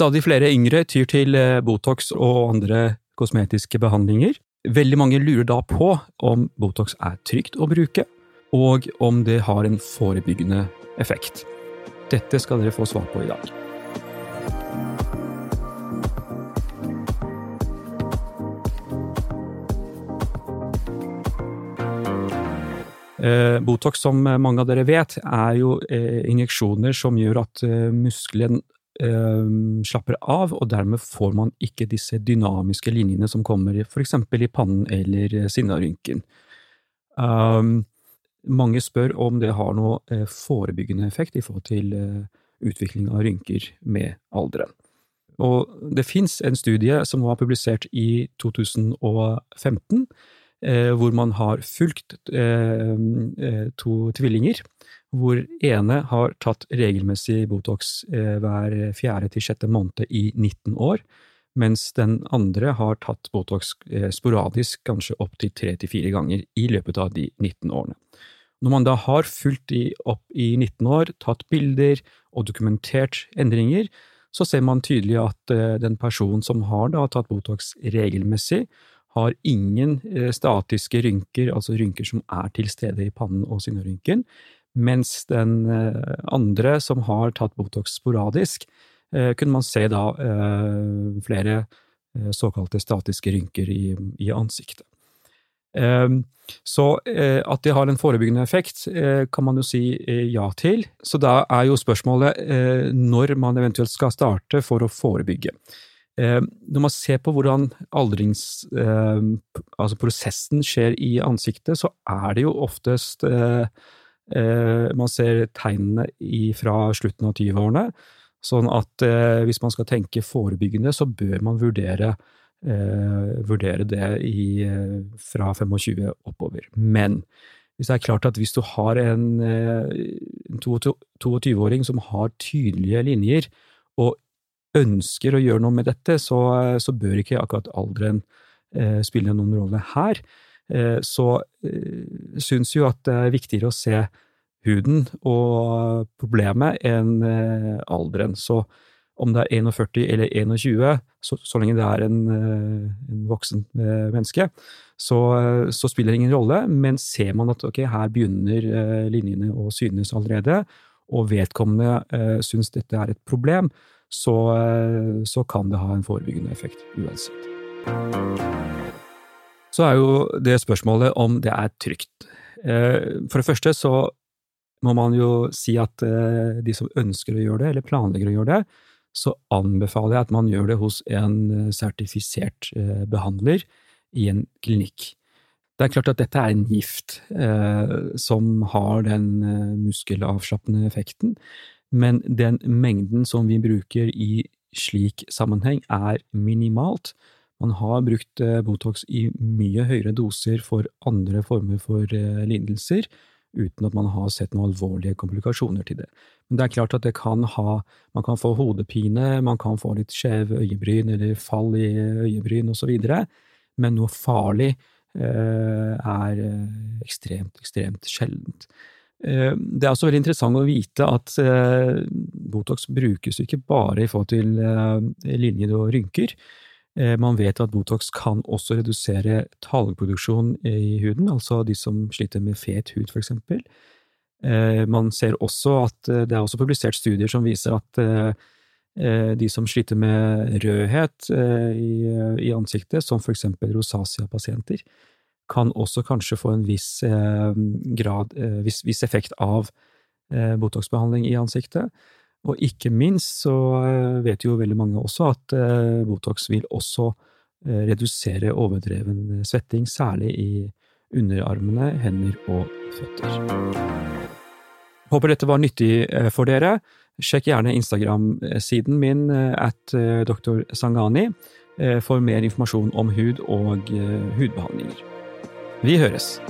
Stadig flere yngre tyr til Botox og andre kosmetiske behandlinger. Veldig mange lurer da på om Botox er trygt å bruke, og om det har en forebyggende effekt. Dette skal dere få svar på i dag. Botox, som mange av dere vet, er jo injeksjoner som gjør at muskelen slapper av, og dermed får man ikke disse dynamiske linjene som kommer eksempel i pannen eller eh, sinnarynken. Um, mange spør om det har noe eh, forebyggende effekt i forhold til utvikling av rynker med alderen. Og det fins en studie som var publisert i 2015, eh, hvor man har fulgt eh, to tvillinger hvor ene har tatt regelmessig Botox eh, hver fjerde til sjette måned i 19 år, mens den andre har tatt Botox eh, sporadisk kanskje opptil tre til fire ganger i løpet av de 19 årene. Når man da har fulgt de opp i 19 år, tatt bilder og dokumentert endringer, så ser man tydelig at eh, den personen som har tatt Botox regelmessig, har ingen statiske rynker, altså rynker som er til stede i pannen og sinnarynken, mens den eh, andre, som har tatt Botox sporadisk, eh, kunne man se da eh, flere såkalte statiske rynker i, i ansiktet. Så at det har en forebyggende effekt, kan man jo si ja til. Så da er jo spørsmålet når man eventuelt skal starte for å forebygge. Når man ser på hvordan aldrings... Altså prosessen skjer i ansiktet, så er det jo oftest Eh, man ser tegnene fra slutten av 20-årene, sånn at eh, hvis man skal tenke forebyggende, så bør man vurdere, eh, vurdere det i, fra 25 oppover. Men hvis det er klart at hvis du har en, en 22-åring som har tydelige linjer, og ønsker å gjøre noe med dette, så, så bør ikke akkurat alderen eh, spille noen rolle her. Eh, så eh, syns jo at det er viktigere å se huden og problemet enn eh, alderen. Så om det er 41 eller 21, så, så lenge det er en, en voksen menneske, så, så, spiller det ingen rolle. Men ser man at ok, her begynner linjene å synes allerede, og vedkommende eh, syns dette er et problem, så, så kan det ha en forebyggende effekt uansett. Så er jo det spørsmålet om det er trygt. Eh, for det første så må man jo si at eh, de som ønsker å gjøre det, eller planlegger å gjøre det, så anbefaler jeg at man gjør det hos en eh, sertifisert behandler i en klinikk. Det er klart at dette er en gift eh, som har den muskelavslappende effekten, men den mengden som vi bruker i slik sammenheng, er minimalt, man har brukt eh, Botox i mye høyere doser for andre former for eh, lidelser, uten at man har sett noen alvorlige komplikasjoner til det. Men det er klart at det kan ha Man kan få hodepine, man kan få litt skjeve øyebryn eller fall i øyebryn osv., men noe farlig eh, er ekstremt, ekstremt sjeldent. Det er også veldig interessant å vite at Botox brukes ikke bare i forhold til linjer og rynker. Eh, man vet at Botox kan også redusere talgproduksjon i huden, altså de som sliter med fet hud, for eksempel. Eh, man ser også at eh, det er også publisert studier som viser at de som sliter med rødhet i, ansiktet, som for eksempel rosacea-pasienter, kan også kanskje få en viss grad, viss, viss effekt av Botox-behandling i ansiktet. Og ikke minst så eh, vet jo veldig mange også at eh, Botox vil også eh, redusere overdreven svetting, særlig i underarmene, hender og føtter. Håper dette var nyttig for dere. Sjekk gjerne Instagram-siden min at dr. Sangani for mer informasjon om hud og hudbehandlinger. Vi høres!